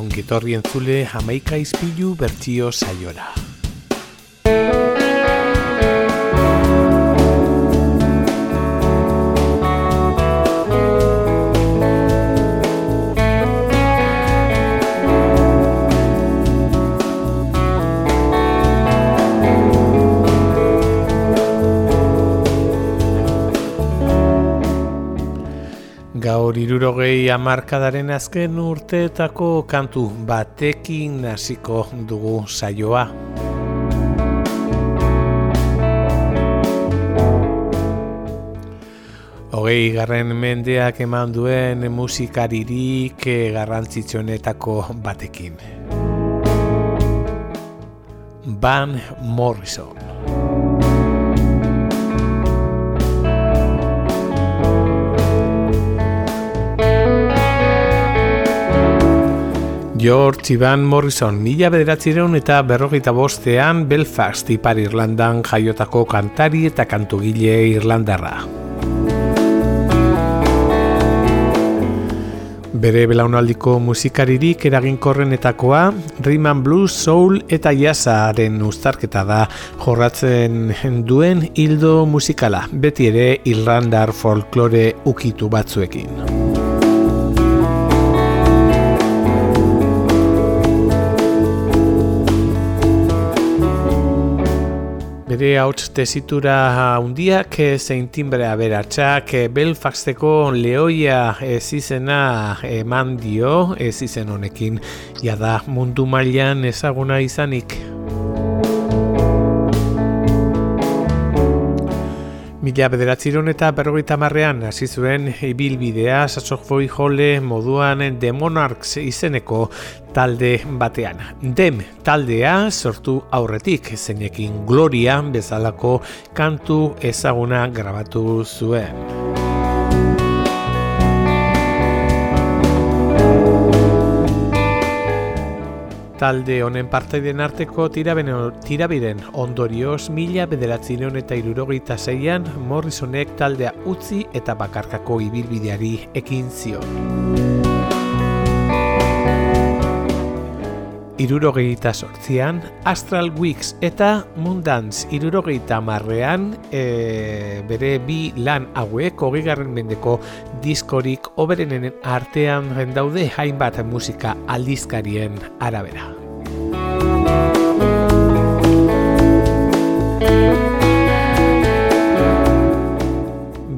Ongetorri entzule jamaika izpilu bertio saiora. Irurogei amarkadaren azken urteetako kantu batekin hasiko dugu saioa. Hogei garren mendeak eman duen musikaririk garrantzitsuenetako batekin. Van Morrison. George Ivan Morrison mila bederatzireun eta berrogeita bostean Belfast Ipar Irlandan jaiotako kantari eta kantugile Irlandarra. Bere belaunaldiko musikaririk eraginkorrenetakoa, Rhythm Blues, Soul eta Jazzaren ustarketa da jorratzen duen hildo musikala, beti ere Irlandar folklore ukitu batzuekin. Bere hauts tesitura handiak zein timbrea beratxak Belfasteko lehoia ez izena eman dio ez izen honekin jada mundu mailan ezaguna izanik. Mila bederatziron eta berrogeita marrean hasi zuen ibilbidea saxofoi jole moduan The Monarchs izeneko talde batean. Dem taldea sortu aurretik zeinekin Gloria bezalako kantu ezaguna grabatu zuen. Talde honen partaiden arteko tirabiren ondorioz mila bederatzineon eta irurogeita zeian Morrisonek taldea utzi eta bakarkako ibilbideari ekin zion. Irurogeita sortzian, Astral Weeks eta Mundans irurogeita marrean e, bere bi lan hauek hogegarren mendeko diskorik oberenen artean daude hainbat musika aldizkarien arabera.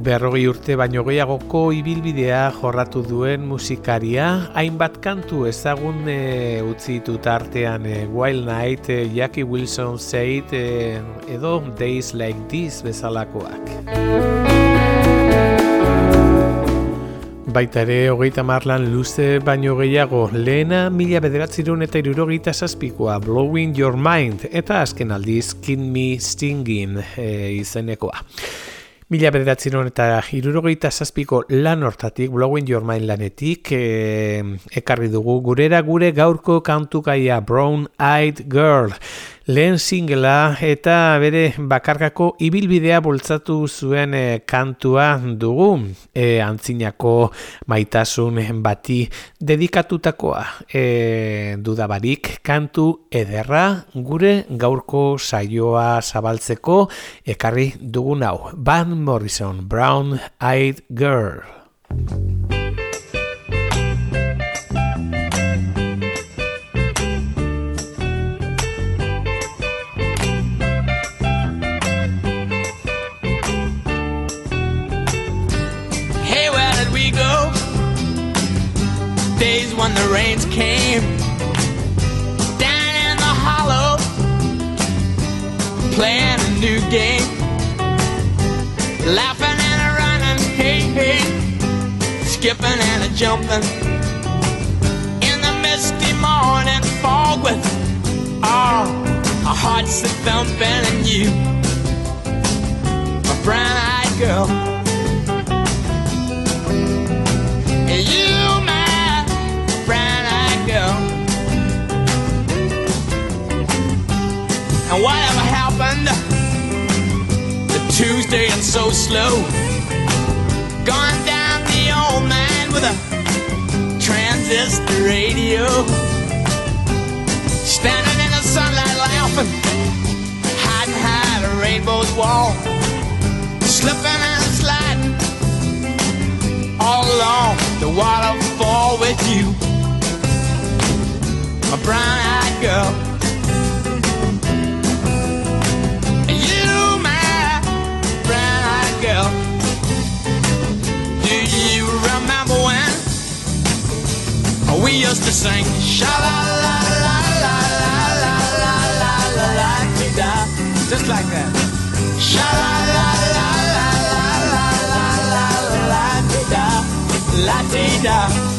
Berrogei urte baino gehiagoko ibilbidea jorratu duen musikaria, hainbat kantu ezagun e, utzi ditut artean e, Wild Night, e, Jackie Wilson Said e, edo Days Like This bezalakoak. Baita ere, hogeita marlan luze baino gehiago, lehena mila bederatzirun eta irurogeita zazpikoa, Blowing Your Mind, eta azken aldiz, Skin Me Stinging e, izenekoa. Mila bederatzeron eta irurogeita zazpiko lan hortatik, Blowing Your Mind lanetik, e, ekarri dugu. Gurera gure gaurko kantukaia Brown Eyed Girl lehen singela eta bere bakarkako ibilbidea bultzatu zuen e, kantua dugu. E, antzinako maitasun bati dedikatutakoa. E, dudabarik kantu ederra gure gaurko saioa zabaltzeko ekarri dugun hau. Van Morrison Brown Eyed Girl rains came down in the hollow, playing a new game, laughing and a running, hey hey, skipping and a jumping in the misty morning fog with all oh, our hearts a thumping and you, my brown-eyed girl. You, And whatever happened to Tuesday and so slow? Gone down the old man with a transit this radio. Standing in the sunlight laughing, hiding behind a rainbow's wall. Slipping and sliding all along the waterfall with you. A brown eyed girl. we used to sing sha la la la la la la la la la la da just like that sha la la la la la la la la la da la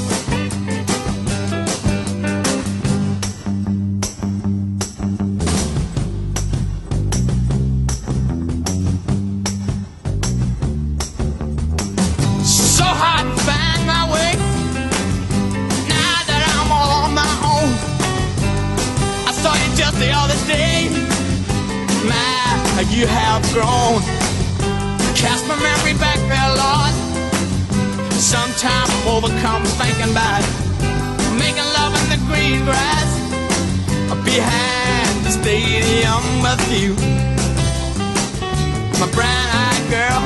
da you have grown. Cast my memory back there, Lord. Sometimes I'm overcome thinking about making love in the green grass behind the stadium with you, my brown-eyed girl.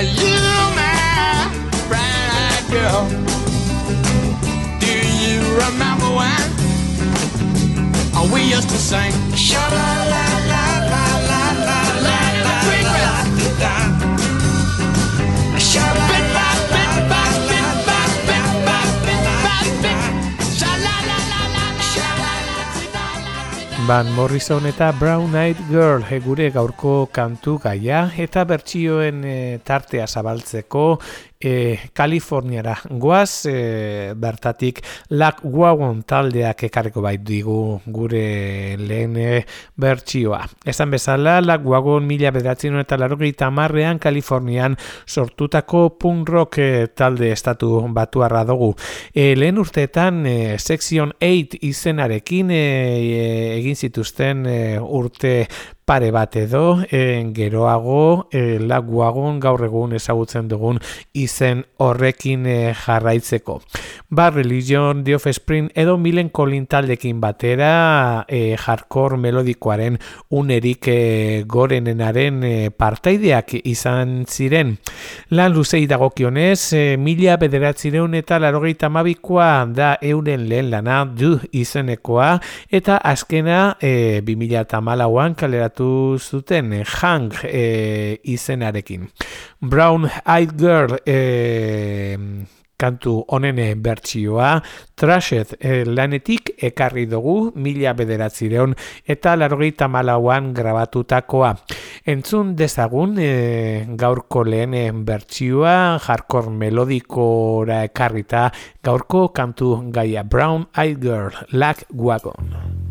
You, my brown-eyed girl. Remember when? we used to sing. Sha la la la la la la la la la la Van Morrison eta Brown Eyed Girl gure gaurko kantu gaia eta bertsioen e, tartea zabaltzeko e, Kaliforniara goaz, e, bertatik Lak Wagon taldeak ekarriko bait digu gure lehen e, bertsioa. Esan bezala, Lak Wagon mila bederatzen eta larogeita marrean Kalifornian sortutako punk rock e, talde estatu batuarra dugu. E, lehen urteetan e, Section 8 izenarekin e, egin zituzten urte pare bat edo en, geroago e, laguagon gaur egun ezagutzen dugun izen horrekin e, jarraitzeko. Ba, Religion, The Spring edo Milen Colin taldekin batera e, hardcore melodikoaren unerik e, gorenenaren e, partaideak izan ziren. Lan luzei dagokionez, e, mila bederatzireun eta larogeita mabikoa da euren lehen lana du izenekoa eta azkena e, 2000 malauan kaleratu zuten eh, Hank e, izenarekin. Brown Eyed Girl e, kantu onene bertsioa, Trashet e, lanetik ekarri dugu mila bederatzireon eta largoita malauan grabatutakoa. Entzun dezagun e, gaurko lehenen bertsioa, jarkor melodikora ekarrita gaurko kantu gaia Brown Eyed Girl, Lack Wagon.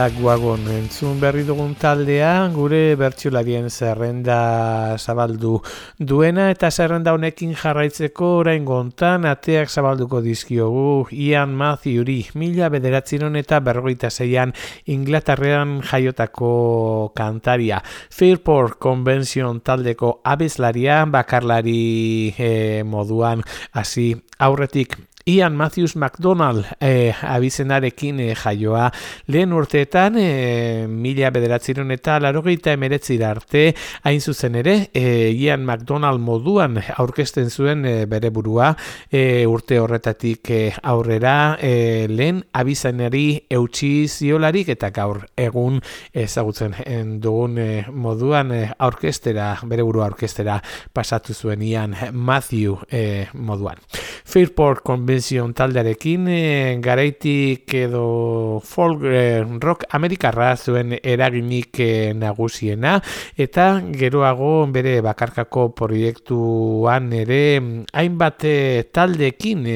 Laguagon entzun berri dugun taldea, gure bertsiolarien zerrenda zabaldu duena eta zerrenda honekin jarraitzeko orain gontan ateak zabalduko dizkiogu Ian Matthewri, mila bederatziron eta berrogeita zeian Inglaterrean jaiotako kantaria. Fairport Convention taldeko abeslaria bakarlari eh, moduan hasi aurretik Ian Matthews McDonald e, abizenarekin e, jaioa lehen urteetan e, mila bederatziron eta larogeita emeretzira arte hain zuzen ere e, Ian McDonald moduan aurkezten zuen e, bere burua e, urte horretatik e, aurrera e, lehen abizenari eutxi ziolarik eta gaur egun ezagutzen dugun e, moduan e, aurkestera, bere burua aurkestera pasatu zuen Ian Matthew e, moduan. Fairport Convention taldearekin e, garaitik edo folk e, rock amerikarra zuen eraginik e, nagusiena eta geroago bere bakarkako proiektuan ere hainbat e, taldeekin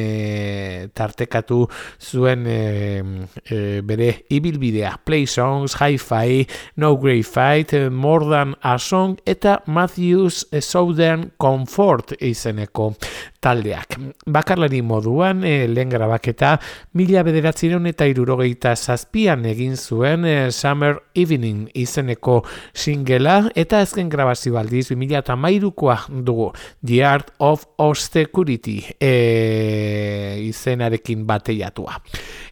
tartekatu zuen e, bere ibilbidea Play Songs, Hi-Fi, No Great Fight, More Than a Song eta Matthews Southern Comfort izeneko taldeak. Bakarlari moduan, e, lehen grabaketa, mila bederatzireun eta irurogeita zazpian egin zuen e, Summer Evening izeneko singela, eta ezken grabazio aldiz, mila eta mairukoa dugu, The Art of Austerity e, izenarekin bateiatua.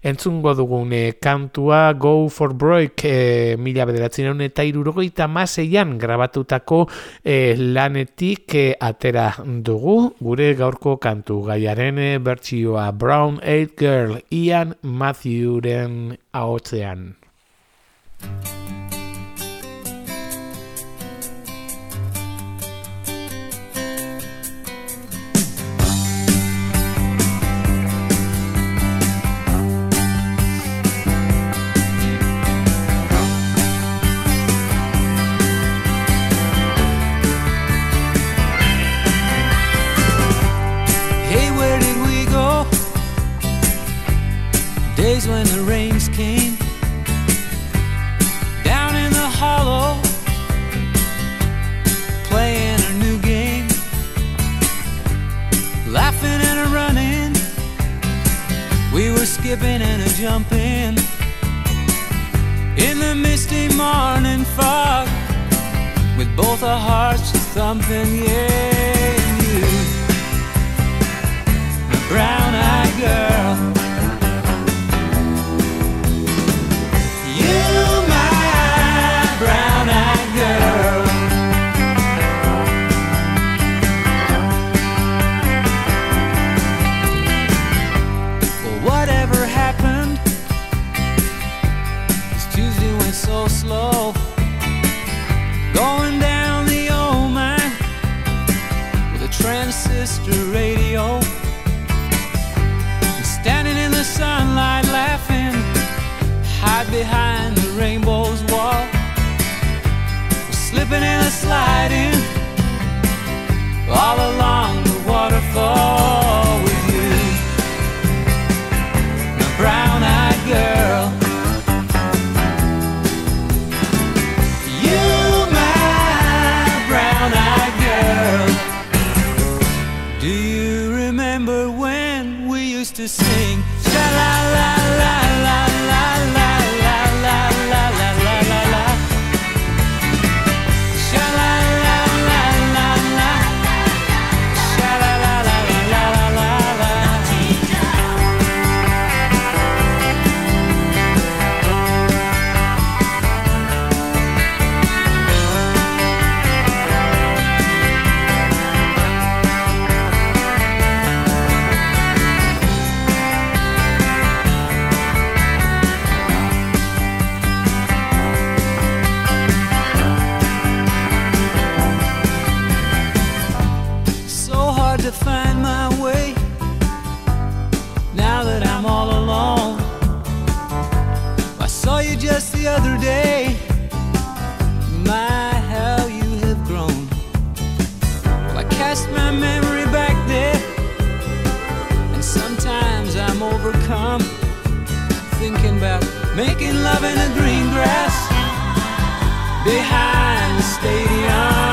Entzungo dugune kantua Go for Broke e, mila bederatzenean eta irurogeita maseian grabatutako e, lanetik e, atera dugu gure gaurko kantu gaiaren e, bertsioa Brown Eyed Girl Ian Matthewren ahotzean. Jumping in the misty morning fog, with both our hearts just thumping, yeah, you, the brown-eyed girl. Slipping and sliding to find my way now that I'm all alone. I saw you just the other day. My, how you have grown. Well, I cast my memory back there, and sometimes I'm overcome thinking about making love in the green grass behind the stadium.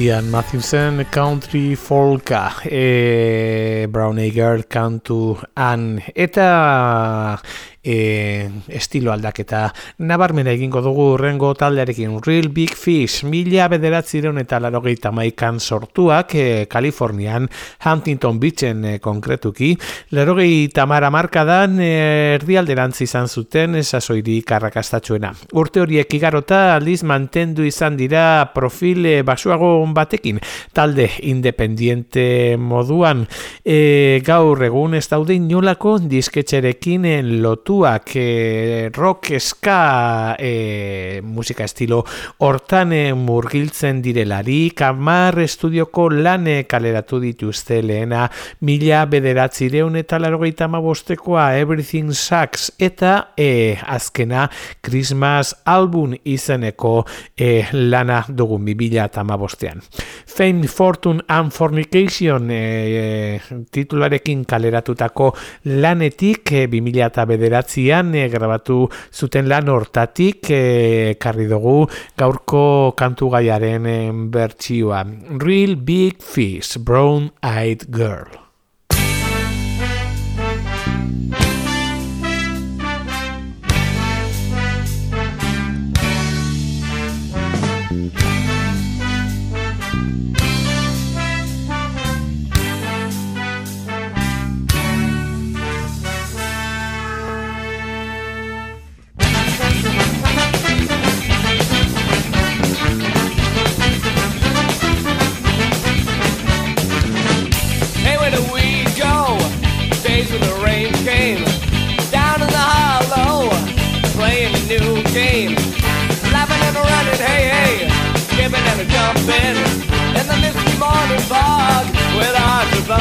Ian Matthewson country folka e, Brown Girl kantu han eta e, estilo aldaketa. Nabarmena egingo dugu urrengo taldearekin Real Big Fish mila bederatzireun eta larogeita maikan sortuak e, Kalifornian Huntington Beachen e, konkretuki. Larogeita mara markadan e, erdialderantz izan zuten esasoiri karrakastatxuena. Urte horiek igarota aldiz mantendu izan dira profil e, basuago batekin talde independiente moduan. E, gaur egun ez daude inolako disketxerekin en lotuak e, rock ska e, musika estilo hortan murgiltzen direlari kamar estudioko lane kaleratu dituzte lehena mila bederatzireun eta larogeita mabostekoa Everything Sucks eta e, azkena Christmas album izeneko e, lana dugun bibila eta mabostean. Fame, Fortune and Fornication e, titularekin kaleratutako lanetik e, 2000 eta bederatzean e, grabatu zuten lan hortatik e, karri dugu gaurko kantu gaiaren e, bertsioa. Real Big Fish, Brown Eyed Girl.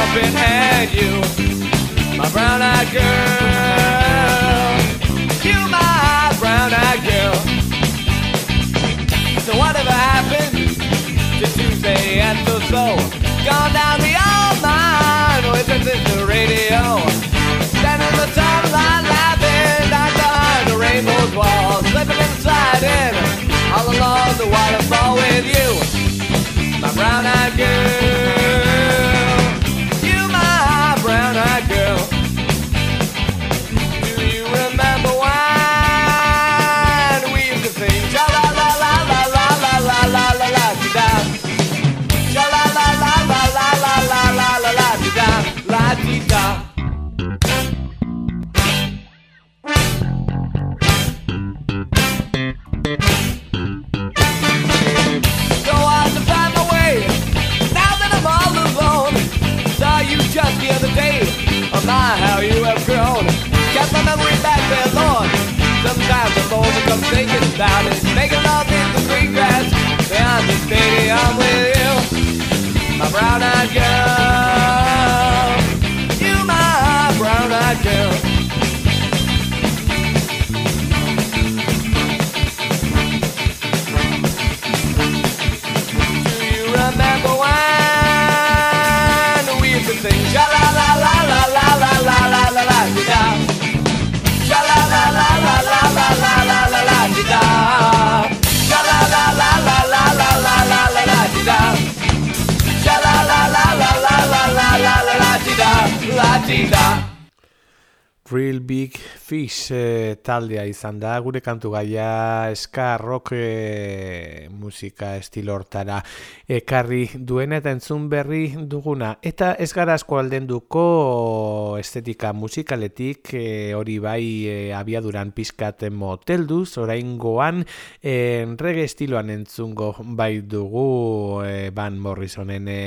Hearts are you, my brown-eyed girl, you my brown-eyed girl. So whatever happened to Tuesday and so so gone down the old mine with oh, the radio. Standing the sunlight laughing down behind the rainbow's wall, slipping and sliding all along the waterfall with you, my brown-eyed girl. About it. Making love in the green grass the stadium with you, my brown-eyed girl. La la la la la la di da la di da Real Big Fish e, taldea izan da, gure kantu gaia ska rock e, musika estilortara ekarri duena eta entzun berri duguna. Eta ez gara asko alden duko estetika musikaletik e, hori bai e, abiaduran pizkaten moteldu, orain goan e, rege estiloan entzungo bai dugu e, Van Morrisonen e,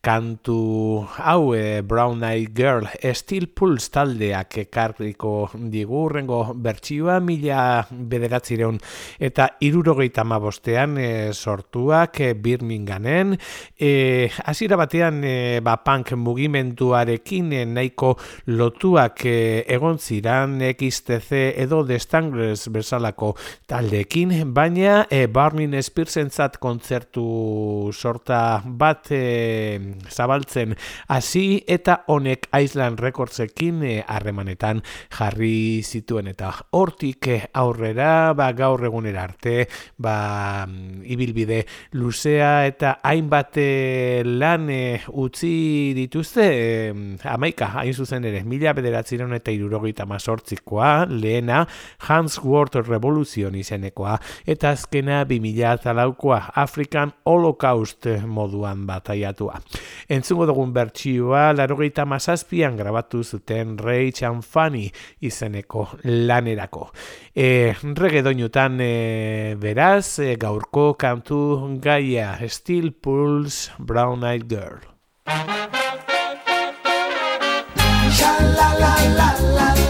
kantu hau e, Brown Eyed Girl Steel Pulse taldeak ekarriko digurrengo bertsioa mila bederatzireun eta irurogeita mabostean e, sortuak e, Birminghamen. E, batean e, ba, punk mugimenduarekin e, nahiko lotuak e, egon ziran XTC edo The Stanglers bezalako taldeekin baina e, Burning Spearsen zat kontzertu sorta bat e, zabaltzen hasi eta honek Island Recordsekin eh, harremanetan jarri zituen eta hortik eh, aurrera ba gaur egunera arte ba mm, ibilbide luzea eta hainbat eh, lan utzi dituzte amaika hain zuzen ere mila bederatziron eta irurogeita mazortzikoa lehena Hans Ward Revolution izenekoa eta azkena 2000 talaukoa African Holocaust moduan bataiatua. Entzungo dugun bertsioa, larogeita mazazpian grabatu zuten Rage and Funny izeneko lanerako. E, rege doinutan e, beraz, e, gaurko kantu gaia Steel Pulse Brown Eyed Girl. la la la la jumping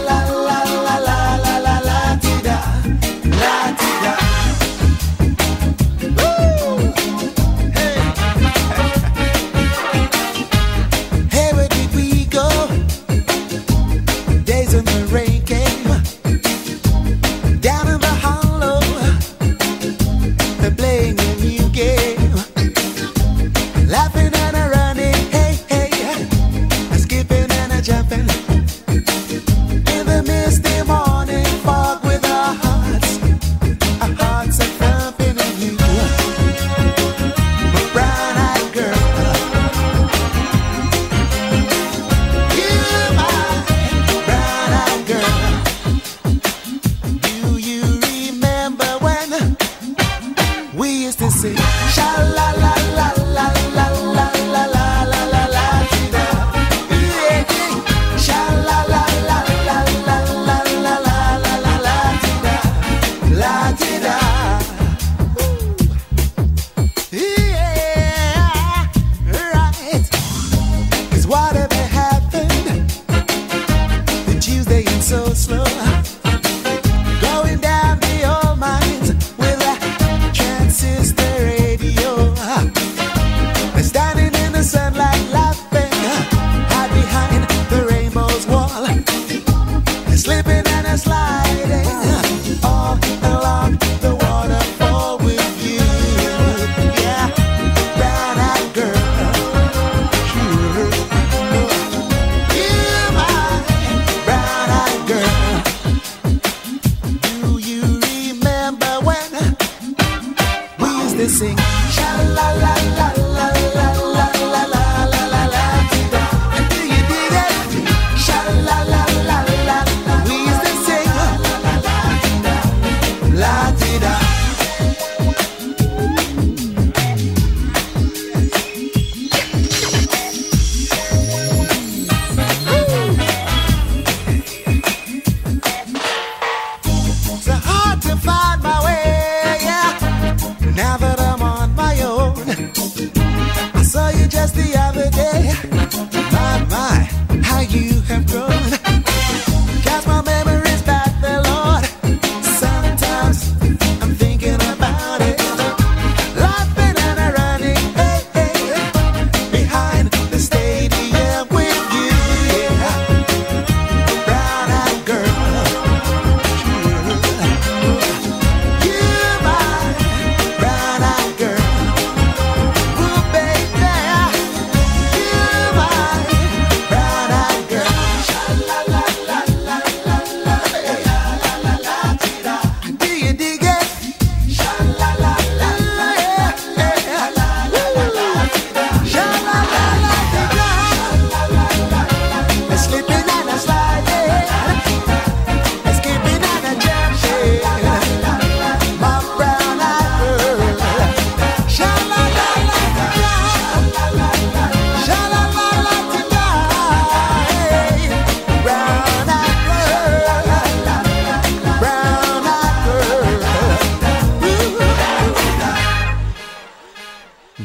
Now that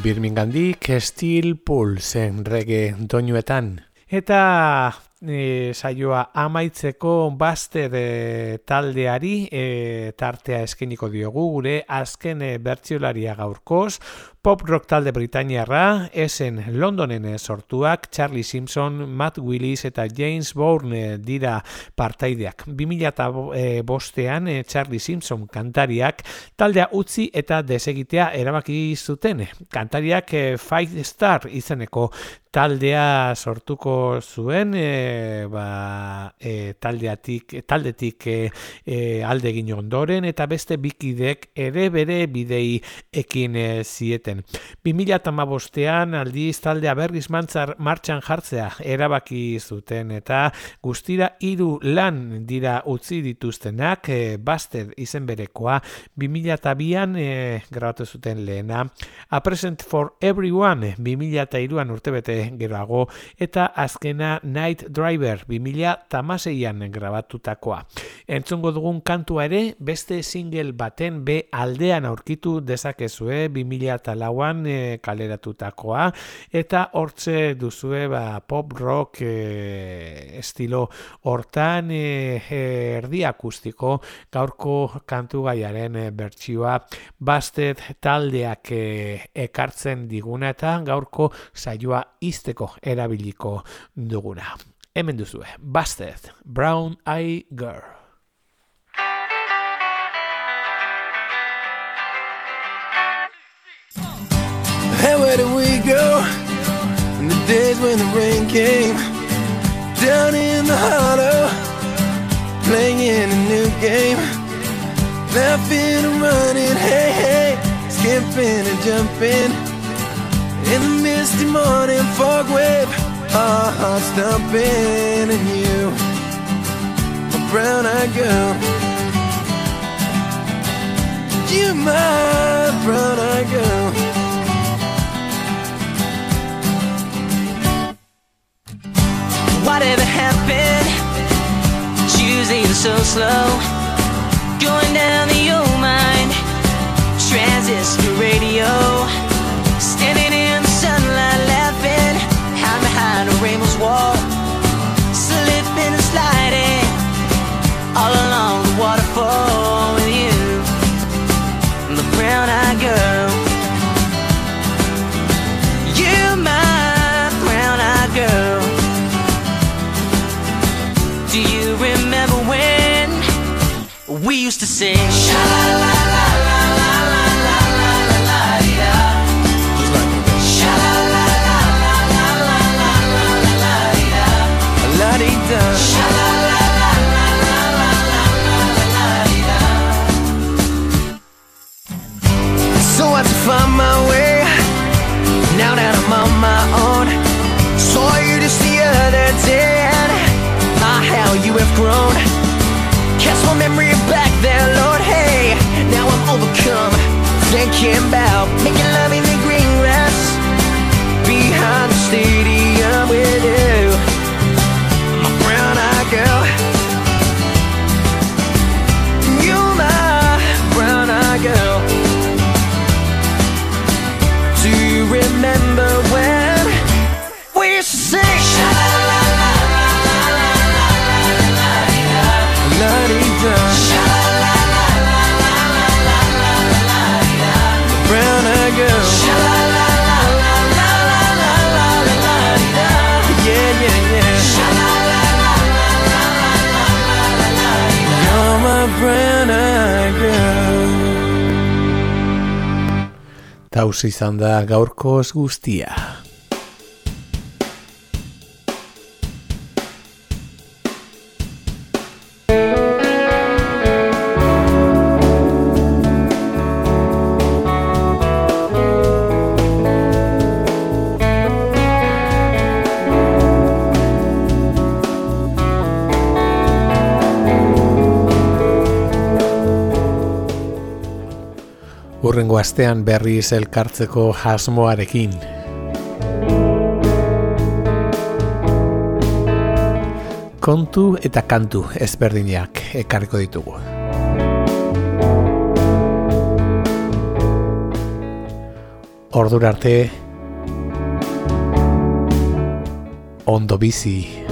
Birminghandik Steel Pulse rege doinuetan. Eta e, saioa amaitzeko baster e, taldeari e, tartea eskeniko diogu gure azken e, bertsiolaria gaurkoz pop rock talde Britainiarra esen Londonen sortuak Charlie Simpson, Matt Willis eta James Bourne dira partaideak. 2000 bostean Charlie Simpson kantariak taldea utzi eta desegitea erabaki zuten. Kantariak Five Star izeneko taldea sortuko zuen e, ba, e, taldeatik, taldetik e, e, alde egin ondoren eta beste bikidek ere bere bidei ekin e, zieten. 2008an aldiz taldea berriz mantzar martxan jartzea erabaki zuten eta guztira hiru lan dira utzi dituztenak e, Baster izen berekoa 2002an e, grabatu zuten lehena A Present for Everyone 2002an urtebete geroago eta azkena Night Driver 2006an grabatutakoa. Entzongo dugun kantua ere beste single baten B aldean aurkitu dezakezue 2004an e, kaleratutakoa eta hortze duzue ba, pop rock e, estilo hortan e, erdi akustiko gaurko kantu gaiaren e, bertsioa bastet taldeak e, ekartzen diguna eta gaurko saioa izteko erabiliko duguna. Hemen duzue, Busted, Brown Eye Girl. Came Down in the hollow Playing in a new game. Laughing and running, hey, hey. Skipping and jumping. In the misty morning fog wave, our hearts stomping, and you, my brown-eyed girl, you, my brown-eyed girl. Whatever happened? Choosing so slow, going down the old mine, transistor radio, standing in the sunlight laughing. Hide behind a rainbow's wall to sing Thinking about. Making Taus izan da gaurkoz guztia. Urrengo astean berriz elkartzeko asmoarekin. Kontu eta kantu ezberdinak ekarriko ditugu. ordura arte ondo bizi